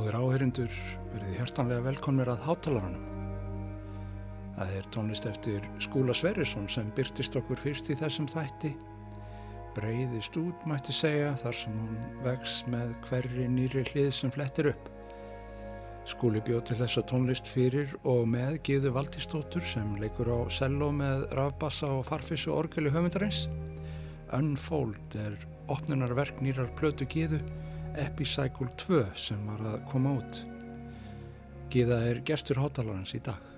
Góður áherindur verið hjertanlega velkonir að hátalarunum. Það er tónlist eftir Skúla Sverrisson sem byrtist okkur fyrst í þessum þætti. Breiðist út mætti segja þar sem hún vex með hverri nýri hlið sem flettir upp. Skúli bjóð til þessa tónlist fyrir og með Gíðu Valdístóttur sem leikur á cello með rafbassa og farfissu orgeli höfundarins. Unfold er opnunarverk nýrar plötu Gíðu Epicycle 2 sem var að koma út. Gíða er gestur hátalarans í dag.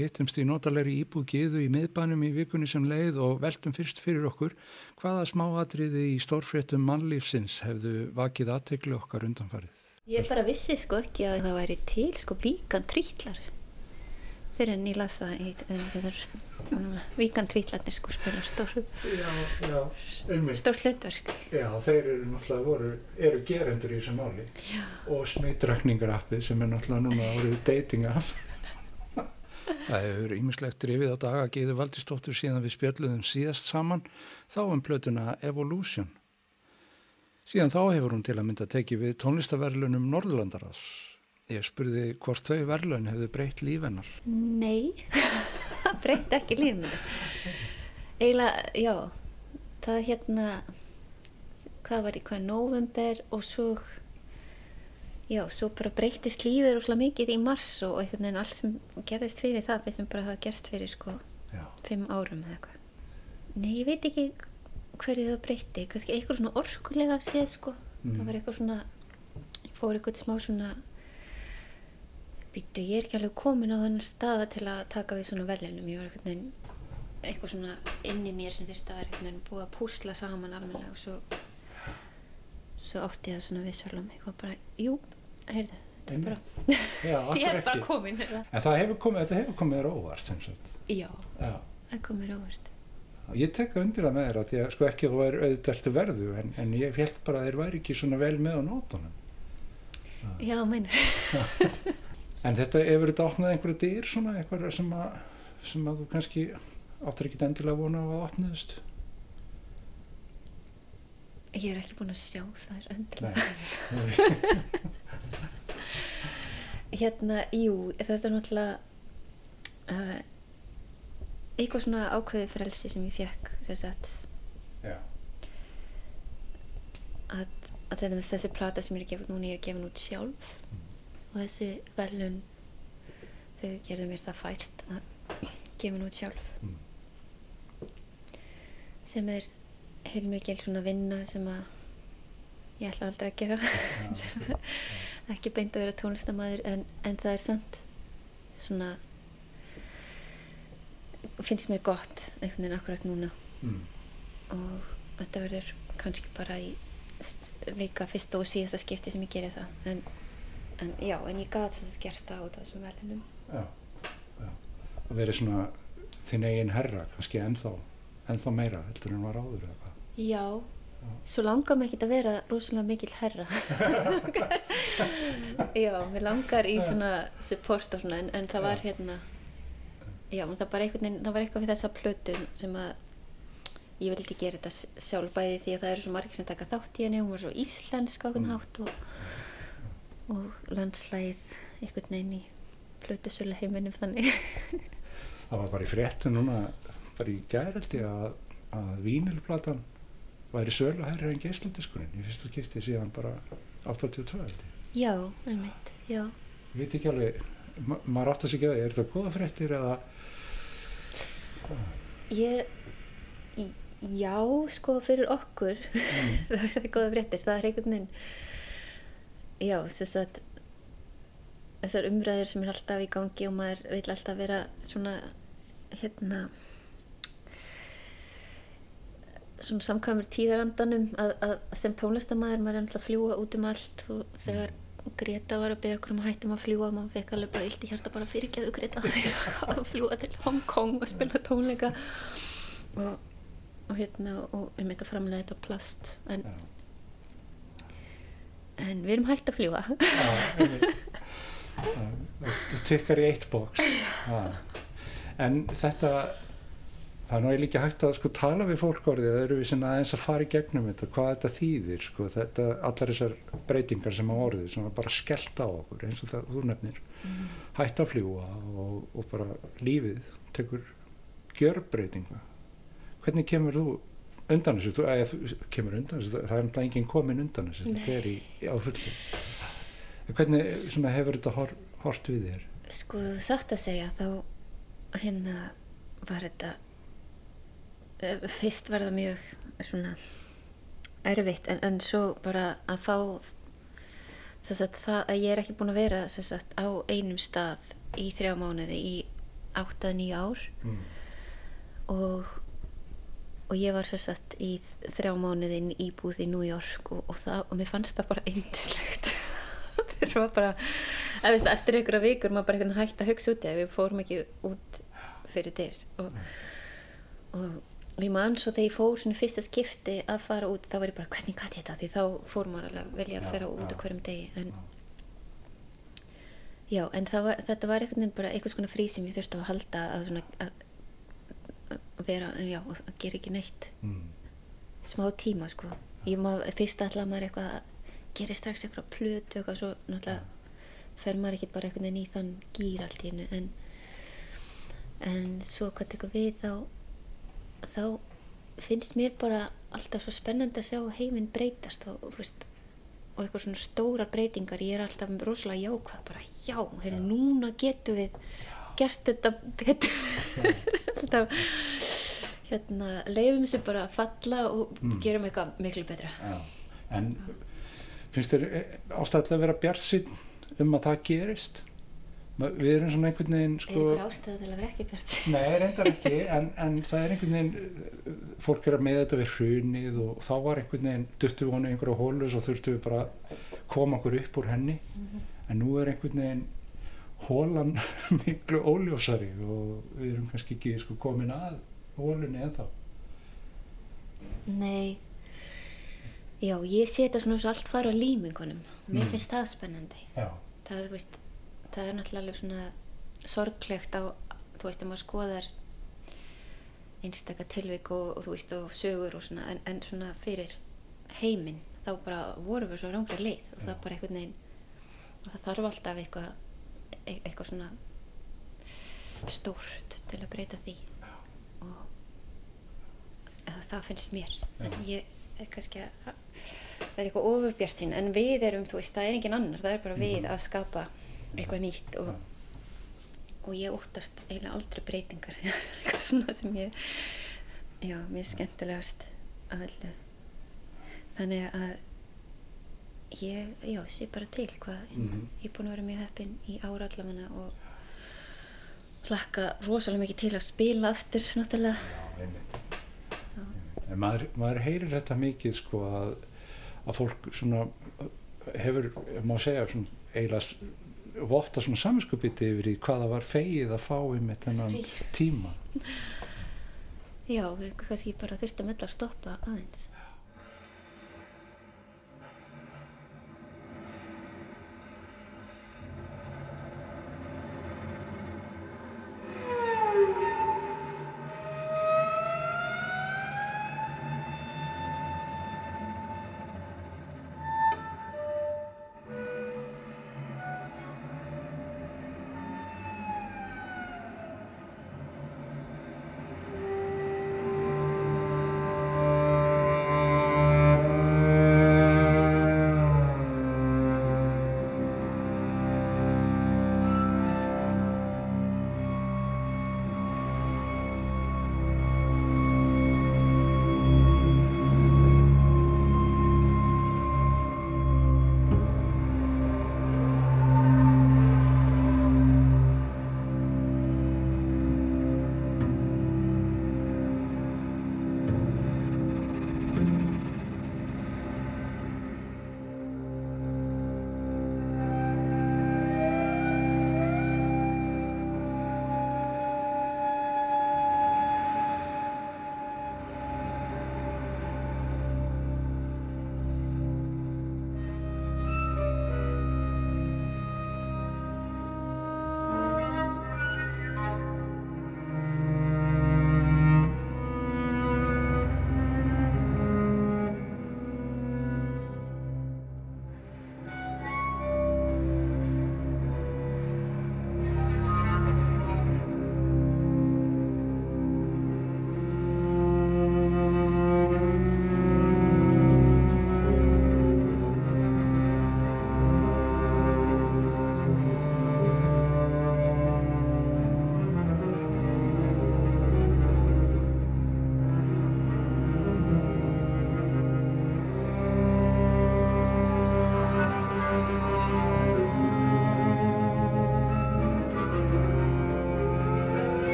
Hittumst í notalegri íbúð giðu í miðbænum í vikunni sem leið og veltum fyrst fyrir okkur hvaða smáatriði í stórfréttum mannlífsins hefðu vakið aðteglu okkar undanfarið. Ég bara vissi sko ekki að það væri til sko víkan trítlar fyrir en ég las það í víkan trítlarnir sko spila stór stór hlutverk. Já, þeir eru náttúrulega voru, eru gerendur í þessu máli Já. og smittrækningarappið sem er náttúrulega núna árið dating app. Það hefur ímislegt drifið á daga Geiður Valdistóttur síðan við spjöldluðum síðast saman þá um plötuna Evolution. Síðan þá hefur hún til að mynda tekið við tónlistaverlunum Norðurlandarás. Ég spurði hvort þau verlun hefðu breytt lífennar. Nei, það breytti ekki lífinu. Eiginlega, já, það hérna, hvað var í hvað, november og svo, já, svo bara breyttist lífið rosalega mikið í mars og einhvern veginn allt sem gerðist fyrir það, við sem bara hafa gerst fyrir sko Já. fimm árum eða eitthvað. Nei, ég veit ekki hverju það breytti, kannski eitthvað svona orkulega séð sko, það var eitthvað svona, ég fór eitthvað smá svona, býttu, ég er ekki alveg komin á þennan staða til að taka við svona velunum, ég var eitthvað neginn eitthvað svona inn í mér sem þurfti að vera einhvern veginn búið að púsla saman almennilega og svo svo átti ég það svona við sjálfum eitthvað bara, jú, heyrðu þetta er bara, Já, ég er bara komin? En það hefur komið, þetta hefur komið þér óvart já, Já. það kom mér óvart Ég tek það undir það með þér að að sko ekki að þú væri auðvitað verðu en, en ég held bara að þeir væri ekki svona vel með á nótunum. já, meinar En þetta, hefur þetta opnað einhverja dyr svona, eitthvað sem að, sem að þú kannski áttur ekki endilega vona á að opnaðust? Ég er ekki búin að sjá þær endilega Nei. hérna, jú, þetta er náttúrulega uh, eitthvað svona ákveðið frelsi sem ég fekk sem sagt Já. að, að þetta, þessi plata sem ég er að út núna ég er að gefa hún út sjálf og þessi velun þau gerðu mér það fært að gefa hún út sjálf Mm. sem er heilmikil svona vinna sem að ég ætla aldrei að gera er ekki beint að vera tónlistamæður en, en það er samt svona finnst mér gott einhvern veginn akkurat núna Mm. og þetta verður kannski bara í líka fyrsta og síðasta skipti sem ég geri það en, en já, en ég gat sem þetta gert það út af þessum velunum Já. Já. Og verið svona þinn eigin herra, kannski ennþá, ennþá meira heldur en var áður eða hvað. já, svo langar mig ekki að vera rosalega mikil herra já, mér langar í svona support og svona en, en það var Já. hérna já, það, var eitthvað við þessa plötu sem að ég vildi gera þetta sjálf bæði því að það eru svo margir sem taka þátt í henni hún var svo íslensk á hvern Mm. hátt og, og landslægið einhvern veginn í plötusölu heiminum þannig Það var bara í fréttu núna, bara í gæraldi að, að vínilplatan væri sölu hærri en geisladiskurinn í fyrsta skipti síðan bara 82 held ég. já, einmitt, já. Ég veit ekki alveg, ma maður átt að að það, er þetta góða fréttir eða? Ég já, sko fyrir okkur það er það góða fréttir það er einhvern veginn já, þess að þessar umræður sem er alltaf í gangi og maður vil alltaf vera svona hérna svona samkvæmur tíðarandanum að, að sem tónlistamæður maður er alltaf að fljúa út um allt og þegar Greta var að beða okkur um að hættum að fljúa maður fekk alveg bara illt í hjarta bara fyrirgeðu Greta að fljúa til Hong Kong og spila tónleika. Og, og hérna og við mitt að framlega þetta plast. En, en við erum hægt að fljúa það tikkar í eitt bóks en þetta það er nú líka hægt að sko tala við fólk orðið það eru við sinna aðeins að fara í gegnum þetta hvað þetta þýðir sko þetta, allar þessar breytingar sem á orðið sem bara skellt á okkur eins og það þú nefnir. Hægt að fljúa og, og bara lífið tekur gjörbreytinga hvernig kemur þú undan þessu, þú, eða, þú kemur undan þessu það er náttúrulega enginn komin undan þessu þetta er í, á fullu. Hvernig svona, hefur þetta hor, hort við þér? Sko satt að segja þá hérna var þetta fyrst var það mjög svona erfitt en, en svo bara að fá þess að það að ég er ekki búin að vera sagt, á einum stað í þrjá mánuði í 8-9 ár. Mm. og, og ég var sagt í þrjá mánuðin íbúð í New York og, og, það, og mér fannst það bara eindislegt þeir var bara veist, eftir einhverja vikur maður bara hægt að hugsa út að við fórum ekki út fyrir dyr. Og, og ég man svo þegar ég fór svona fyrsta skipti að fara út þá var ég bara hvernig gæti ég þetta? Því þá fór maður alveg að vilja að fara út á hverjum degi en já. En var, þetta var veginn bara einhvers konar frí sem ég þurfti að halda að svona að, vera, já, að gera ekki neitt. Mm. smá tíma sko. Ég má, fyrst ætla maður eitthvað að gera strax eitthvað plötu eitthvað svo náttúrulega fer maður ekki bara í þann gýr allt í hennu en, en svo hvað tekur við þá þá finnst mér bara alltaf svo spennandi að sjá heiminn breytast og, og þú veist og eitthvað svona stórar breytingar. Ég er alltaf rosalega jákvæð bara já, heyrðu, núna getum við gert þetta betur. Alltaf hérna, leifum þessu bara að falla og Mm. gerum eitthvað miklu betra. Já. en finnst þér ástæðilega að vera bjart um að það gerist við erum svona einhvern veginn Er sko, ykkur ástæða til að vera ekki bjart? nei, reyndar ekki en, en það er einhvern veginn fólk er að með þetta við hrunið og þá var einhvern veginn, duttu við honu einhverju hólu svo þurftu við bara að koma okkur upp úr henni en nú er einhvern veginn hólan miklu óljósari og við erum kannski ekki sko, komin að hólunni eða Nei. Já, ég sé þetta svona svo allt fara á límingunum. Mér Mm. finnst það spennandi. já, Það, þú veist, það er náttúrulega alveg svona sorglegt á, þú veist, að maður skoðar einstaka tilvik og, og þú veist, og sögur og svona, en, en svona fyrir heiminn, þá bara vorum við svo rángra leið og það er bara einhvern veginn, og það þarf alltaf eitthvað, e- eitthvað svona stórt til að breyta því. Og eða, það finnst mér, en ég er kannski að það er eitthvað ofurbjart sín, en við erum, þú veist, það er engin annar, það er bara við að skapa eitthvað nýtt og, og ég óttast eiginlega aldrei breytingar. Eitthvað svona sem ég já, mér er skemmtilegast að öllu. Þannig að ég, já, sé bara til hvað Mhm. ég er búin að vera mjög heppin í ára allavega og hlakka rosalega mikið til að spila aftur náttúrulega. Já, einmitt. En maður, maður heyrir þetta mikið sko að, að fólk svona hefur, ef maður segja svona eiginlega votta svona saminskupiti yfir í hvað það var fegið að fá í með þennan tíma. Já, við kannski bara þurftum öll að stoppa aðeins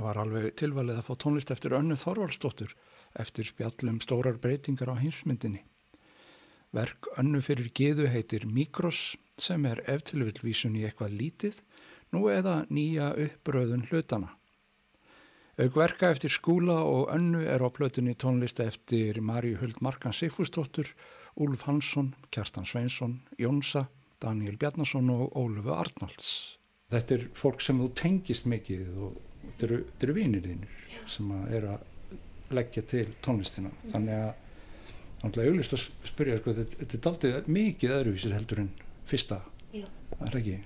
Það var alveg tilvalið að fá tónlist eftir Önnu Þorvaldsdóttur eftir spjallum stórar breytingar á heimsmyndinni. Verk Önnu fyrir geðu heitir Mikros sem er eftirvilvísun í eitthvað lítið nú eða nýja uppröðun hlutana. Augverka eftir skúla og önnu er á plötunni tónlist eftir Maríu Huld Markan Sigfúsdóttur, Úlf Hansson, Kjartan Sveinsson, Jónsa, Daniel Bjarnason og Ólufu Arnalds. Þetta er fólk sem þú tengist mikið og þetta eru, eru vinir þínir sem er að leggja til tónlistina. Þannig að er auðvist að spyrja, sko, þetta, er aldrei mikið öðruvísir heldur en fyrsta, Já. það er ekki?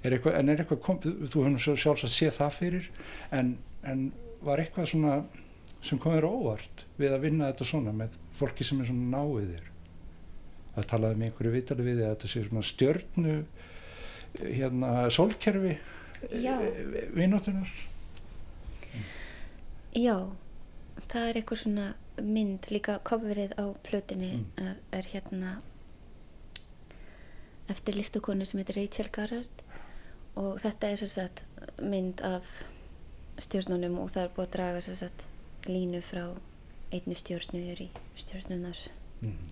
Er eitthvað, en er eitthvað, kom, þú hefur sjálfs að sé það fyrir, en en var eitthvað svona sem komir óvart við að vinna þetta svona með fólki sem er svona náið þér að talaði með einhverju vitali við að þetta sé svona stjörnu hérna sólkerfi vinnóttunar Já það er eitthvað svona mynd líka kofverið á plötinni mm. er hérna eftir listukonu sem heitir Rachel Garrard og þetta er að mynd af stjórnunum og það er búið að draga sagt línu frá einni stjórnu í stjórnunar mm.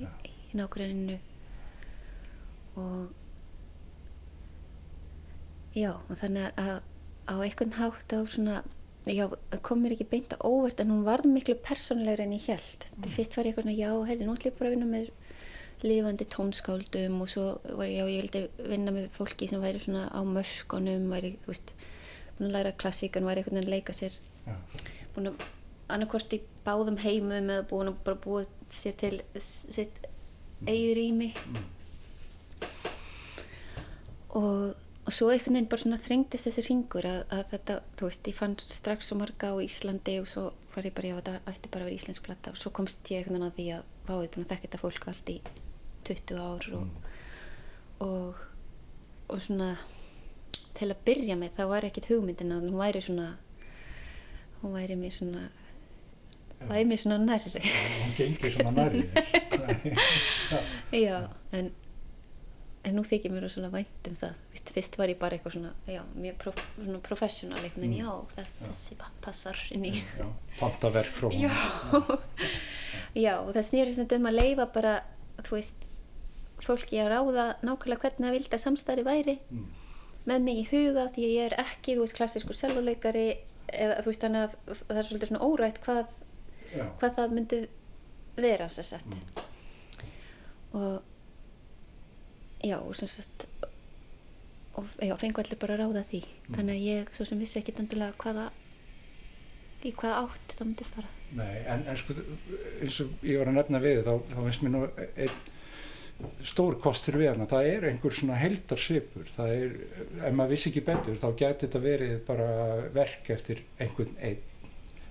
í, ja. í nákvæminu og já og þannig að á einhvern hátt á svona já, komur ekki beint að óvert en hún varð miklu persónlegur en ég held mm. fyrst var ég eitthvað já, heyrði, nú ætlum ég bara að vinna með lifandi tónskáldum og svo var ég, já, ég vildi vinna með fólki sem væri svona á mörkunum væri, þú veist búin að læra klassíkan var einhvern veginn að leika sér ja. búin að annarkort í báðum heimum eða búin að bara búa sér til sitt eigið rými mm. og, og svo einhvern veginn bara svona þrengtist þessi ringur að, að þetta, þú veist, ég fann strax svo marga á Íslandi og svo var ég bara, já þetta ætti bara að vera íslensk platta og svo komst ég einhvern veginn að því að vá, ég er búin að þekka þetta fólk allt í 20 ár og, mm. og, og svona til að byrja með þá var ekkit hugmyndin að hún væri svona hún væri mér svona væri mér svona nærri. Hún gengi svona nærri. Já, en en nú þykir mér svona vænt um það. Vist, fyrst var ég bara eitthvað svona, já, mjög prof, svona professional, en mm. já, það, já, þessi passar inn í. Pantaverk frá hún já. já, og það snýrist um að leifa bara, þú veist fólki að ráða nákvæmlega hvernig það vildi að samstarfi væri. Mm. Með mig í huga því ég er ekki, þú veist, klassískur selvoleikari eða þú veist, þannig að það er svolítið svona órætt hvað, hvað það myndi vera sér sett mm. og já, sem sagt og já, fengu allir bara að ráða því. Mm. þannig að ég svo sem vissi ekki endilega hvaða í hvaða átt það myndi fara. Nei, en, en sko, eins og ég var að nefna við þá, þá finnst mér nú einn stór kostur við hana, það er einhver svona heldarsvipur, það er ef maður vissi ekki betur þá getur þetta verið bara verk eftir einhvern einn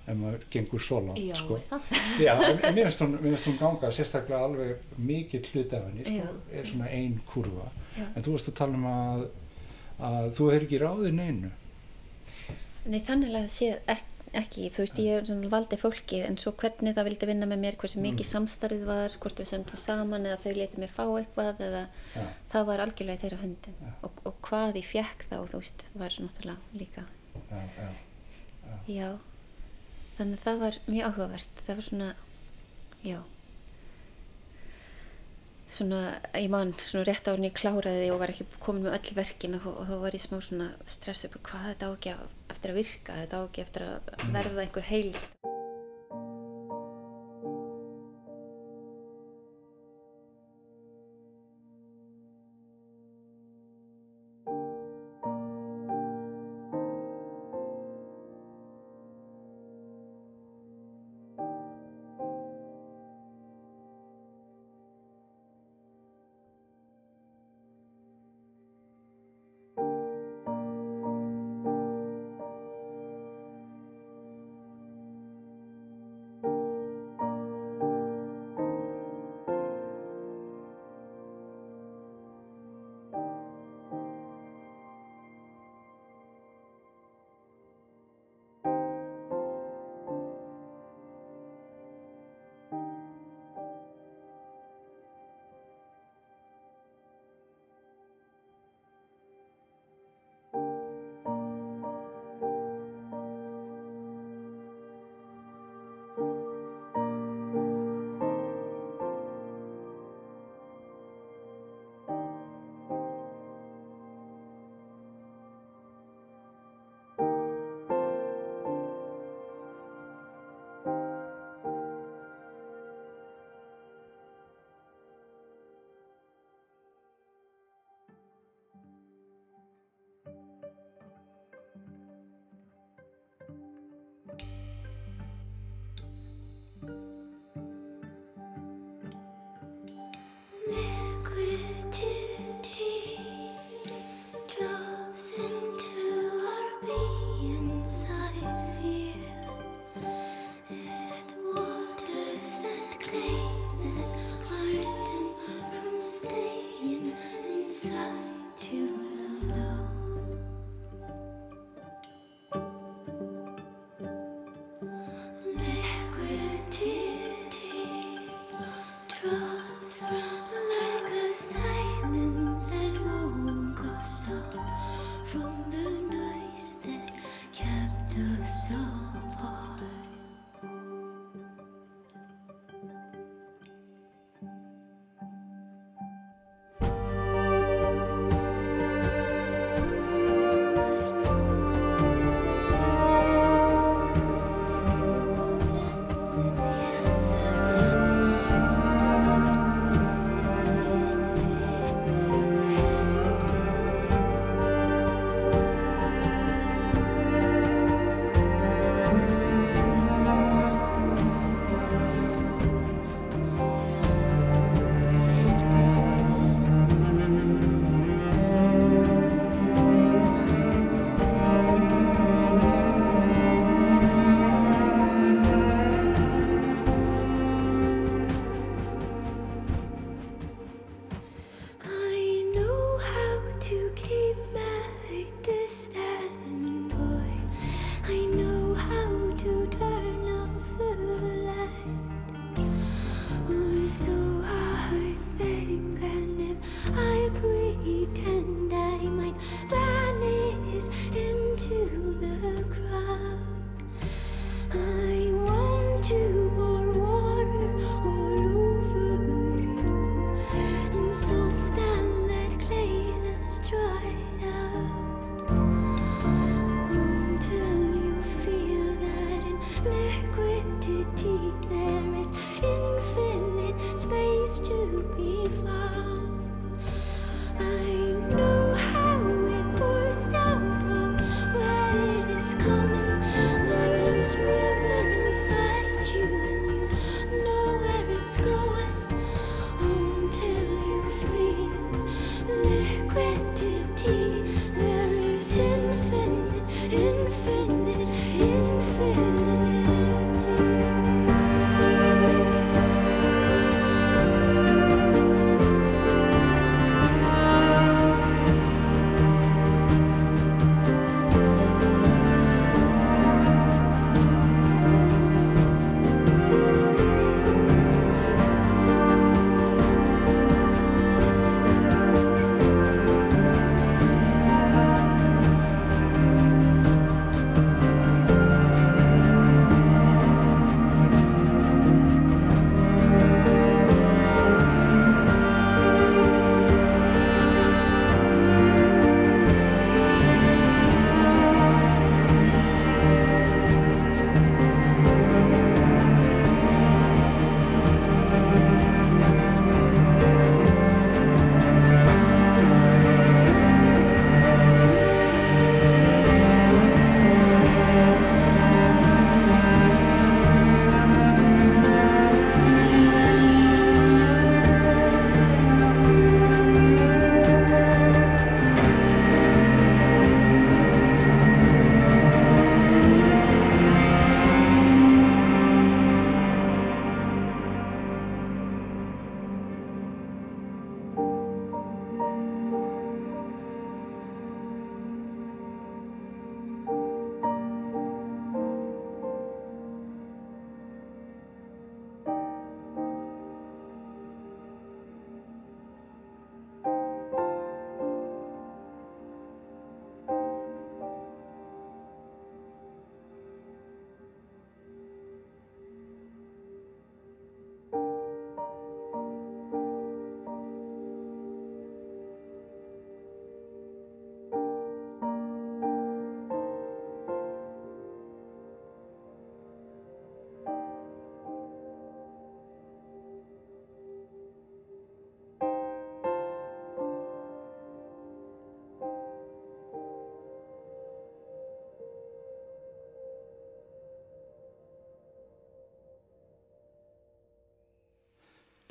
ef maður gengur svo langt Já, sko. Já, en, mér finnst hún, hún ganga sérstaklega alveg mikið hlut af henni sko, er svona einn kurva Já. en þú varst að tala um að, að þú hefur ekki ráðið neinu Nei, þannig að það sé ekki ekki, þú veist ég valdi fólki en svo hvernig það vildi vinna með mér hversu mikið mm. samstarfið var, hvort við söndum saman eða þau letið mig fá eitthvað eða ja. það var algjörlega í þeirra höndum ja. og, og hvað ég fekk þá þú veist, var náttúrulega líka ja, já þannig það var mjög áhugavert. Það var svona, já. Svona, ég man, svona rétt árið ég kláraði og var ekki komin með öll verkin og, og þá var ég smá svona stressu hvað þetta á ekki eftir að virka þetta á ekki eftir að verða einhver heilt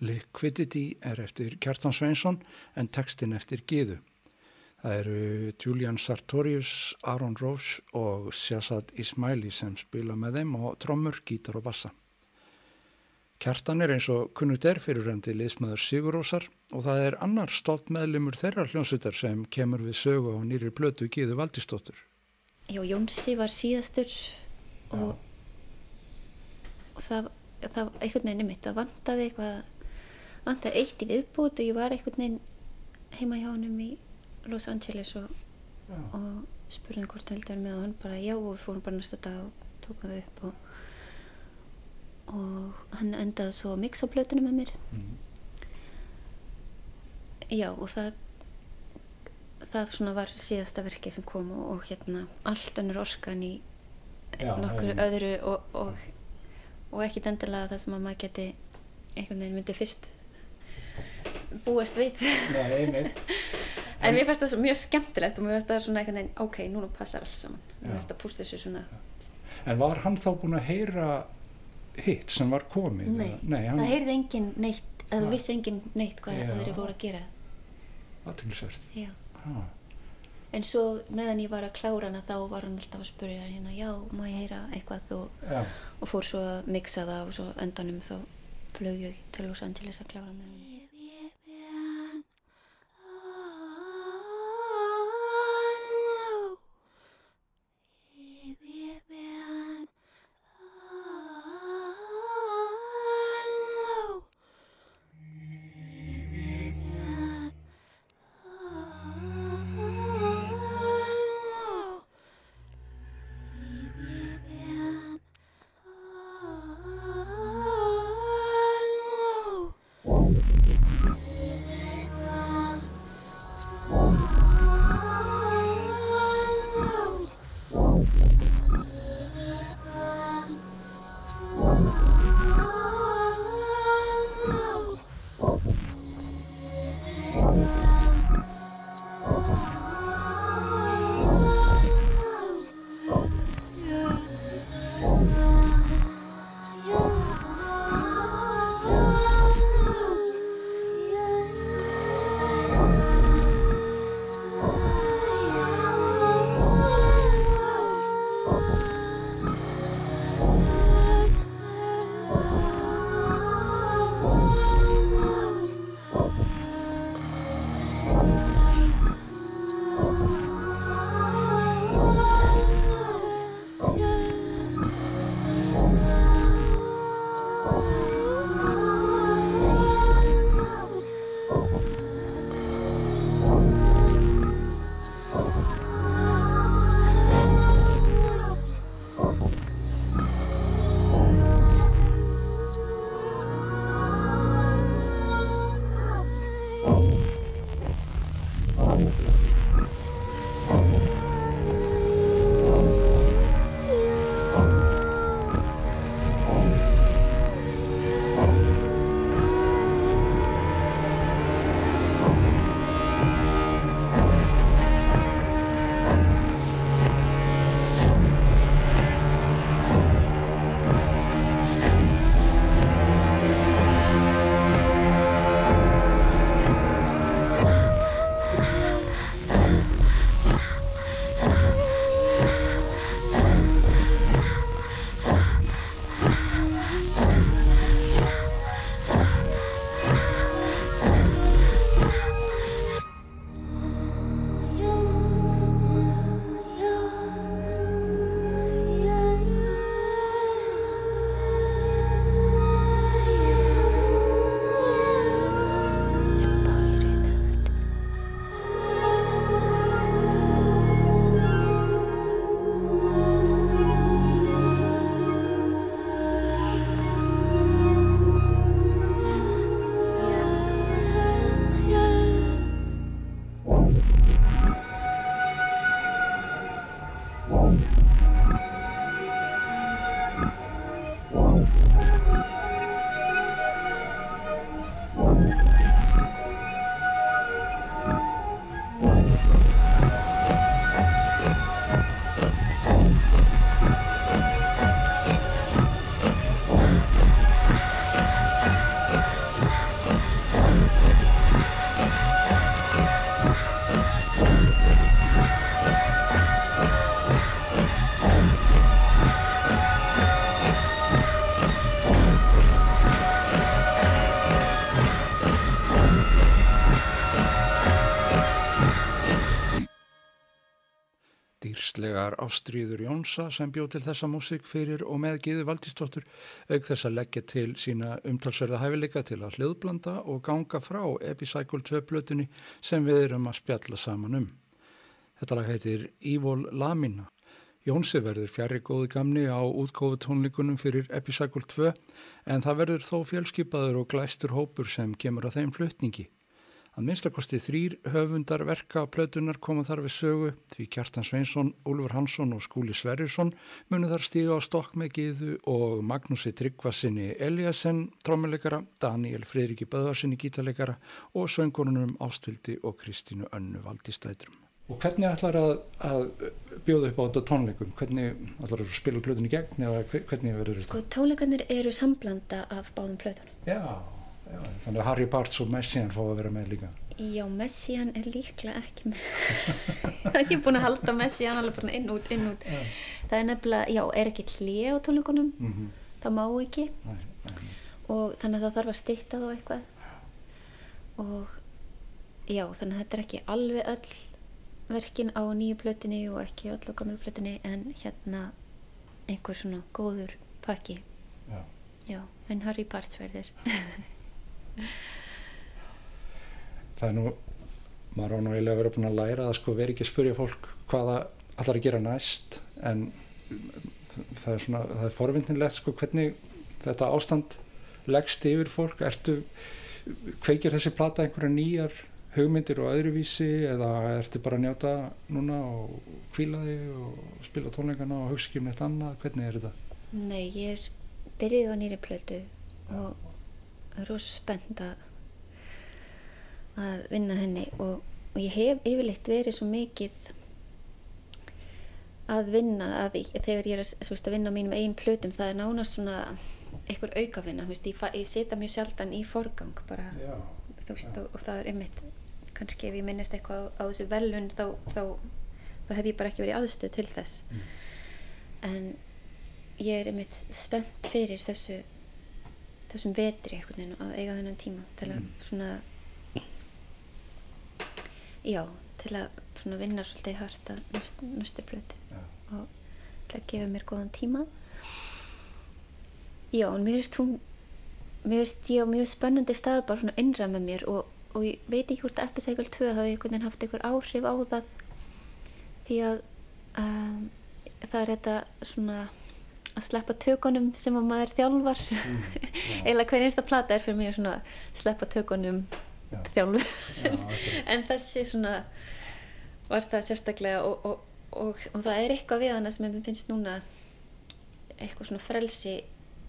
Liquidity er eftir Kjartan Sveinsson en textin eftir Gíðu. Það eru Julian Sartorius, Aaron Roche og Shazad Ismaili sem spila með þeim á trommur, gítar og bassa. Kjartan er eins og kunnut er fyrir reyndi liðsmaður Sigurósar og það er annar stolt meðlumur þeirra hljónsutar sem kemur við sögu á nýri blötu Gíðu Valdistóttur. Já, Jónsi var síðastur og, og það, það einhvern veginn mitt að vantaði eitthvað vantaði eitt í viðbútt og ég var einhvern veginn heima hjá hann í Los Angeles og, og spurði hann hvort hann vildi vera með og hann bara já og fórum bara næsta dag og tók það upp og, og hann endaði svo að mixa plötunum með mér. Mm. já og það það svona var síðasta verki sem kom og, og hérna allt önnur orkan í Já, nokkur öðru og, og, og ekkit endilega það sem að maður geti einhvern veginn myndi fyrst búast við. Nei, en mér fannst það svo mjög skemmtilegt og mér fannst það svona einhvern veginn ok, núna passar alls saman. Mér fannst það púst þessu svona. En var hann þá búin að heyra hitt sem var komið? Nei, Nei hann það heyrði enginn neitt eða Ha. vissi enginn neitt hvað Já. þeir voru að gera. Aðtilsvert. já. Ah, en svo meðan ég var að klára hana þá var hann alltaf að spurja hérna, já, má ég heyra eitthvað? Og, já, og fór svo að mixa það og svo endanum þá flög ég til Los Angeles að klára með hann dýrslegar Ástríður Jónsa sem bjóð til þessa músík fyrir og með Gíðu Valdísdóttur auk þess að leggja til sína umtalsverða hæfileika til að hljóðblanda og ganga frá Epicycle 2 blötunni sem við erum að spjalla saman um. Þetta lag heitir Evil Lamina. Jónsi verður fjari góði gamni á útgóðu tónleikunum fyrir Epicycle 2 en það verður þó fjölskypaður og glæstur hópur sem kemur að þeim flutningi. Að minnstakosti þrýr höfundar verka á plötunar koma þar við sögu því Kjartan Sveinsson, Úlfur Hansson og Skúli Sverjursson munu þar stíga á stokk með Gíðu og Magnúsi Tryggvarsinni Eliasen, trómuleikara, Daniel Fridriki Böðvarsinni gítalegara og söngurunum Ástildi og Kristínu Önnu Valdistætrum. Og hvernig ætlar að, að bjóða upp á þetta tónleikum? Hvernig ætlar að spila plötunni gegn eða hvernig verður þetta? Sko tónleikarnir eru samblanda af báðum plötunum. Já, já, þannig að Harry Barts og Messian fá að vera með líka. Já, Messian er líklega ekki með. Það er ekki búin að halda Messian alveg bara inn út, inn út. Já. Það er nefnilega, já, er ekki hlið á tónleikunum, mm -hmm. það má ekki. Nei, nei. Og þannig að það þarf að stýtta þá eitthvað. Og já, þannig að þetta er ekki alveg öll verkin á nýju plötinni og ekki allar gamlu plötinni en hérna einhver svona góður pakki já, já en Harry Parts verður Það er nú maður á nú eiginlega vera búin að læra að sko veri ekki að spurja fólk hvaða allar að gera næst en það er svona, það er forvindinlegt sko hvernig þetta ástand leggst yfir fólk, ertu kveikir þessi plata einhverja nýjar hugmyndir og öðruvísi eða ertu bara að njáta núna og kvíla þig og spila tónleikana og hugsa ekki um eitt annað, hvernig er þetta? Nei, ég er byrjuð á nýri plötu og rosa spennt að að vinna henni og, og ég hef yfirleitt verið svo mikið að vinna að ég, þegar ég er veist, að vinna á mínum einn plötum það er nánast svona einhver aukavinna, veist, ég, ég setja mjög sjaldan í forgang bara, veist, og, og það er einmitt kannski ef ég minnist eitthvað á, á þessu velun þá, þá, þá hef ég bara ekki verið aðstöð til þess. Mm. en ég er einmitt spennt fyrir þessu þessum vetri einhvern veginn að eiga þennan tíma til að mm. svona já, til að svona vinna svolítið hardt að næstu blötu ja. og til að gefa mér góðan tíma já, en mér finnst hún mér finnst ég á mjög spennandi stað bara svona innræð með mér og og ég veit ekki hvort Epicycle 2 hafi einhvern veginn haft einhver áhrif á það því að um, það er þetta svona að sleppa tökunum sem að maður þjálfar mm, eða hver einsta plata er fyrir mig að sleppa tökunum já. þjálfu já, okay. en þessi svona var það sérstaklega og, og, og, og það er eitthvað við hana sem ég finnst núna eitthvað svona frelsi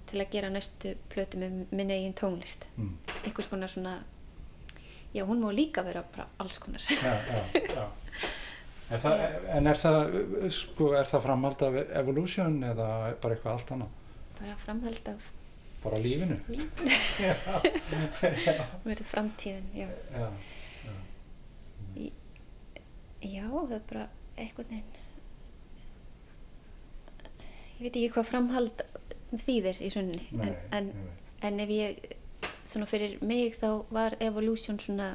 til að gera næstu plötu með minn eigin tónlist mm. eitthvað svona já hún má líka vera alls konar já, já, já. Er það, en er það sko, er það framhald af evolution eða bara eitthvað allt annað? bara framhald af bara lífinu? lífinu verður framtíðin já já það er bara eitthvað neinn ég veit ekki hvað framhald þýðir í rauninni en, en, en ef ég svona fyrir mig þá var Evolution svona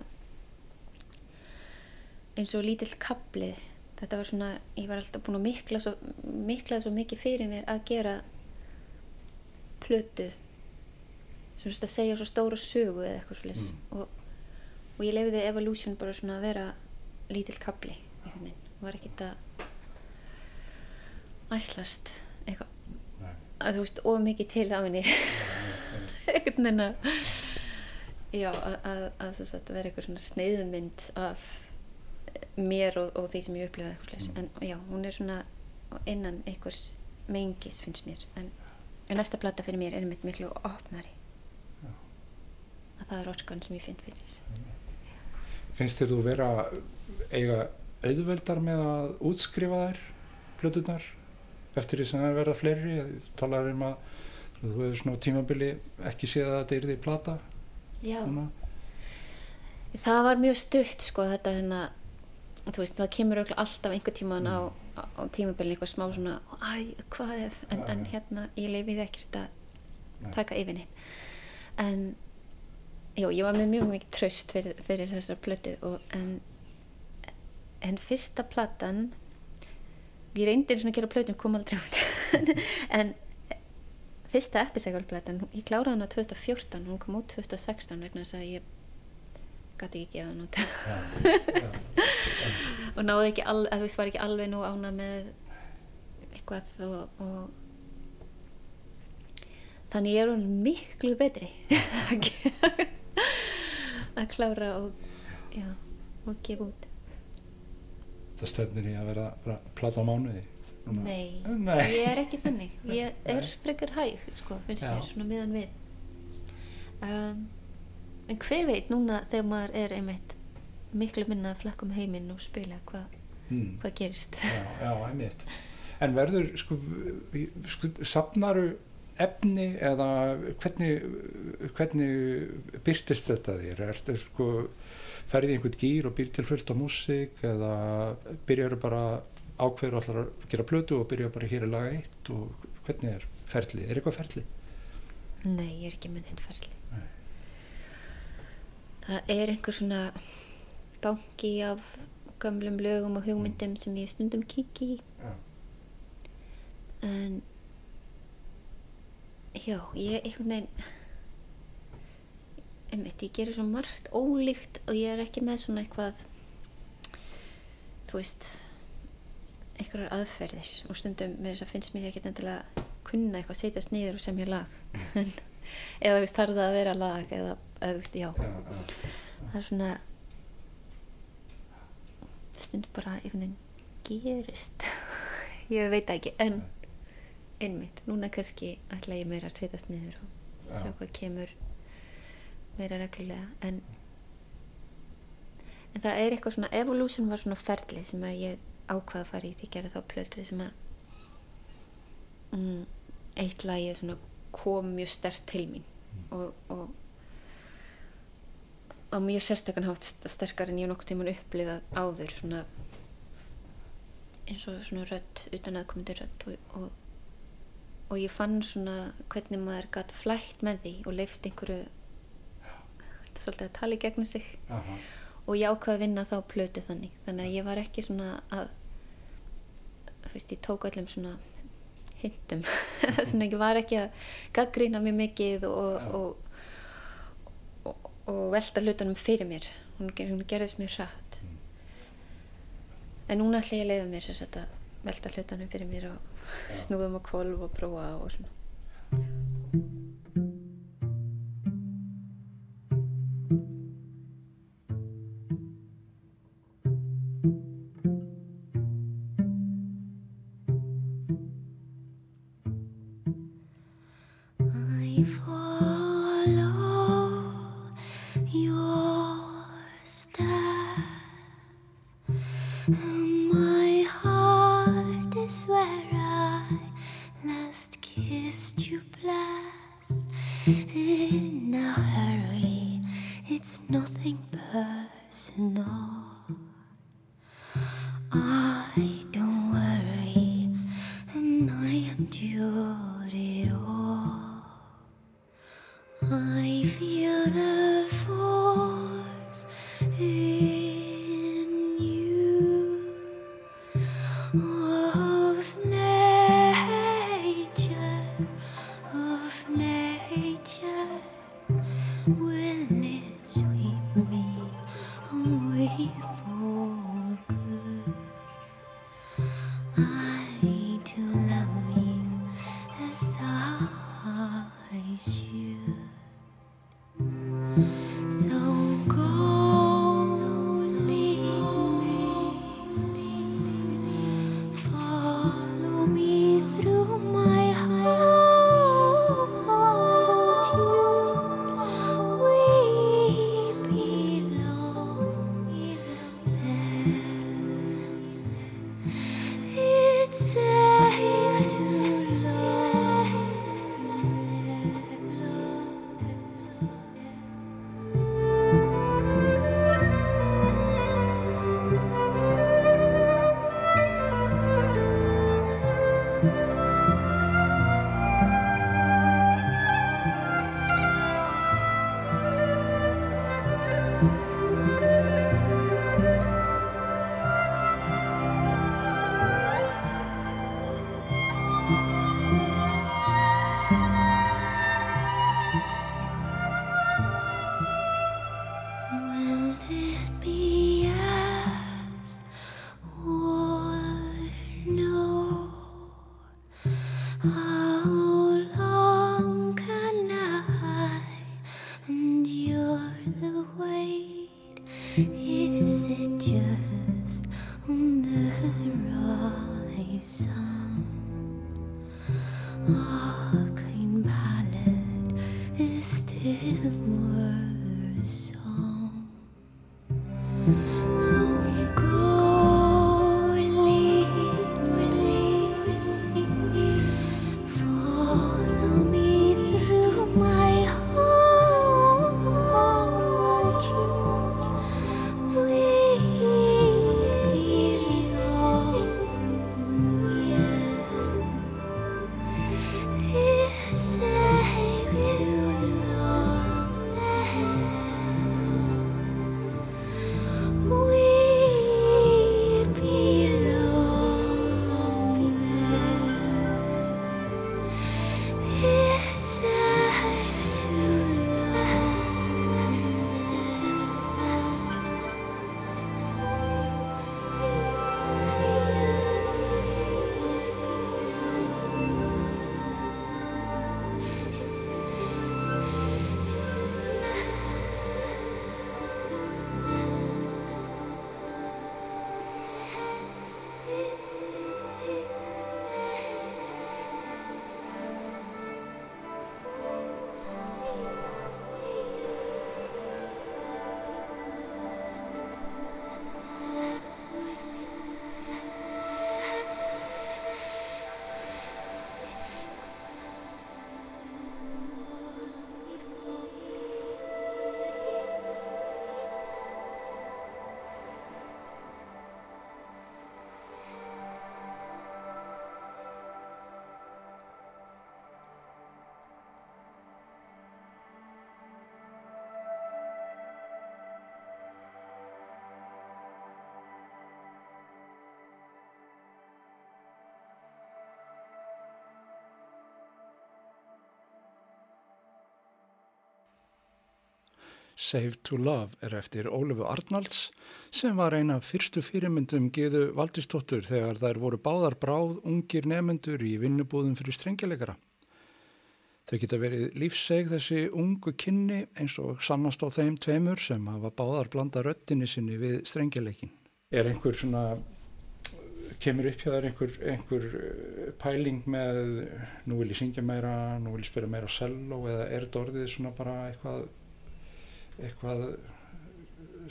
eins og lítill kaplið þetta var svona, ég var alltaf búin að mikla svo, miklað svo mikið fyrir mér að gera plötu svona að segja svo stóra sögu eða eitthvað svolítið mm. og, og ég lefiði Evolution bara svona að vera lítill kapli var ekkert að ætlast eitthvað. Að þú veist, of mikið til af henni. Eitthvað neina já, að, að, að, að vera eitthvað svona sneiðmynd af mér og, og því sem ég upplifaði eitthvað mm. en já, hún er svona innan einhvers mengis finnst mér. En, en næsta platta fyrir mér er mitt miklu opnari. Já. að það er orkan sem ég finn fyrir finnst þér þú vera eiga auðveldar með að útskrifa þær plötunar eftir því sem það verða fleiri talaður um að þú hefur svona tímabili ekki séð að þetta er því plata já. Núna. það var mjög stutt sko þetta hérna veist, það kemur alltaf einhver tíman á, á tímabili eitthvað smá svona æ, hvað ef, en, ja, en hérna ég leifiði ekkert að taka yfir neitt. En já, ég var með mjög mikið tröst fyrir, fyrir þessar plötu og, en, en fyrsta platan ég reyndi eins og að gera plötum kom aldrei út. En fyrsta episækjálplatan ég kláraði hana 2014 hún kom út 2016 vegna þess að ég gæti ekki geða hann út. Og náði ekki alveg þú veist var ekki alveg nú ánað með eitthvað og, og þannig er hún miklu betri að klára og, já, og gefa út. Það stefnir í að vera bara plata á mánuði. Nei, Nei. ég er ekki þannig. Ég er frekar hæg sko, finnst mér, svona miðan við. Um, en hver veit núna þegar maður er einmitt miklu minna að flakka um heiminn og spila hvað Mm. hva gerist Já, já, einmitt. En verður, sko, sko sapnaru efni eða hvernig, hvernig byrtist þetta þér? Ertu, sko, ferði í einhvern gýr og býr til fullt af músík eða byrjar bara ákveður allar að gera plötu og byrjar bara hér að laga eitt og hvernig er ferli? Er eitthvað ferli? Nei, ég er ekki með neitt ferli Nei. Það er einhver svona banki af gamlum lögum og hugmyndum sem ég stundum kiki í. Já. en já, ég einhvern veginn einmitt, ég gerir svo margt ólíkt og ég er ekki með svona eitthvað þú veist einhverjar aðferðir. Og stundum með þess að finnst mér ekki endilega kunna eitthvað setjast niður og semja lag. Eða þú veist, þarf það að vera lag eða, veist, já Já, já. það er svona stundum bara einhvern veginn gerist ég veit ekki en einmitt, núna kannski ætla ég meira að setjast niður og sjá Já. hvað kemur meira reglulega en en það er eitthvað svona evolution var svona ferli sem að ég ákvaða að fara í því ég gerði þá plötu sem að mm, eitt svona kom mjög stert til mín og, og á mjög sérstakann hátt st- sterkar en ég hef nokkuð tíman upplifað áður svona eins og svona rödd utan aðkomandi rödd og, og, og ég fann svona hvernig maður gætt flætt með því og leift einhverju þetta er svolítið að tala í gegnum sig Aha. og ég ákvaði að vinna þá plötu þannig þannig að ég var ekki svona að þú veist, ég tók öllum svona hintum svona ég var ekki að gaggrýna mér mikið og, Já. og, og, velta hlutunum fyrir mér hún, hún gerðist mjög hratt Mm. en núna ætla ég að leiða mér að velta hlutunum fyrir mér og Já. snúðum og kvolf og prófa og svona Save to Love er eftir Ólifu Arnalds sem var eina fyrstu fyrirmyndum Gíðu Valdistóttur þegar þær voru báðar bráð ungir nefendur í vinnubúðum fyrir strengjuleikara. Þau geta verið lífseg þessi ungu kynni eins og sannast á þeim tveimur sem hafa báðar blanda röttinni sinni við strengjuleikin. Er einhver svona, kemur upp hjá þær einhver, einhver eh, pæling með nú vil ég syngja meira, nú vil ég spila meira cello eða er þetta orðið svona bara eitthvað, eitthvað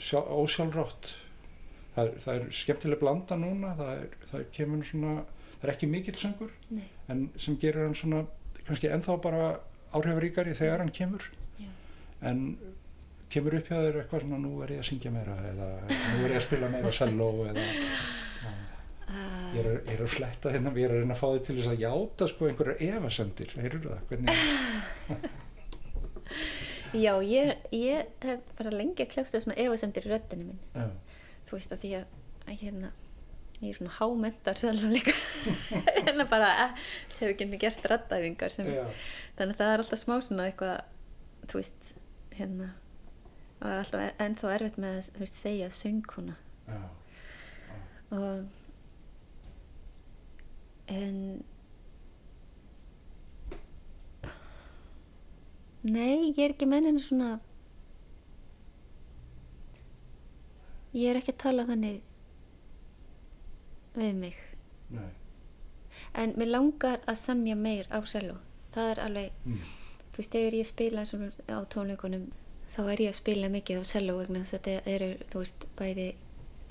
sjá, ósjálfrátt? Það er, það er skemmtileg blanda núna, það, er, það kemur svona, það er ekki mikill söngur Nei. en sem gerir hann svona kannski ennþá bara áhrifaríkari þegar hann kemur Já. en kemur upp hjá þér eitthvað svona nú er ég að syngja meira eða nú er ég að spila meira cello eða Uh, ég, er, ég er að fletta hérna ég er að reyna að fá þig til þess að játa sko einhverjar efasendir, heyrur það hvernig, já, ég, ég hef bara lengi að kljást þau svona efasemdir í röddinu minn. já, Þú veist að því að, að hérna, ég er svona hámentar sjálf líka. hérna bara, eh, sem hefur ekki gert já, þannig að það er alltaf smá svona eitthvað, þú veist, hérna, og er alltaf e- ennþá erfitt með að, þú veist, segja söngkona. já, og en nei, ég er ekki menninu svona ég er ekki að tala þannig við mig. Nei, en mér langar að semja meir á cello það er alveg, mm, þú veist, þegar ég spila á tónleikunum þá er ég að spila mikið á cello vegna þess að þetta eru, þú veist, bæði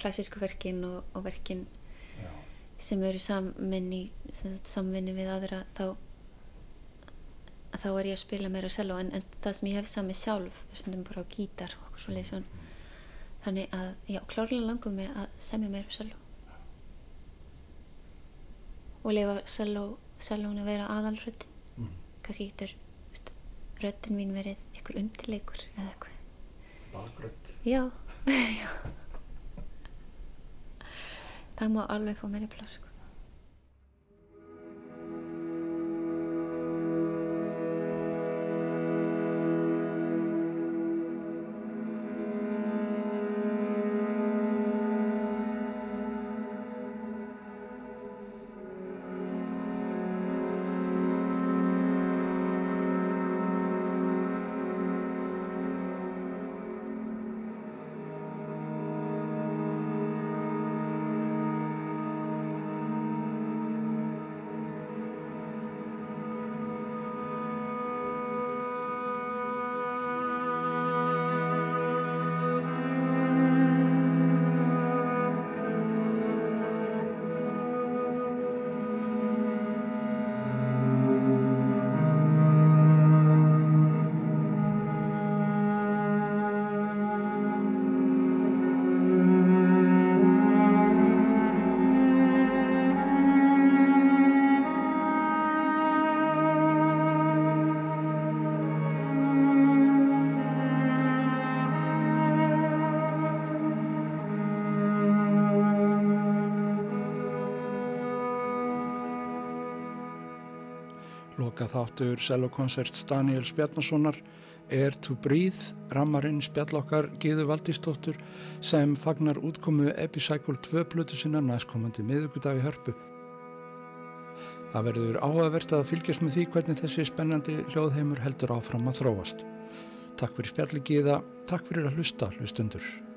klassísku verkin og, og verkin já, sem eru samin í samvinni við aðra þá þá er ég að spila meira cello en, en það sem ég hef sami sjálf stundum bara á gítar og okkur svo leysun þannig að, já, klárlega langum mig að semja meira á cello. Og lifa cello cellón að vera aðalröddin. Mm, kannski getur röddin mín verið ykkur undirleikur eða eitthvað. Bakgrönd, já, já. Það má alveg fá meiri pláss þáttur cellokonserts Daniels Bjarnasonar Air to Breathe, rammarinn spjallokkar Gíðu Valdísdóttur sem fagnar útkomu Epicycle 2 blötu sinna næstkomandi miðugudagi hörpu. Það verður áhugavert að fylgjast með því hvernig þessi spennandi hljóðheimur heldur áfram að þróast. Takk fyrir spjalli Gíða, takk fyrir að hlusta hlustundur.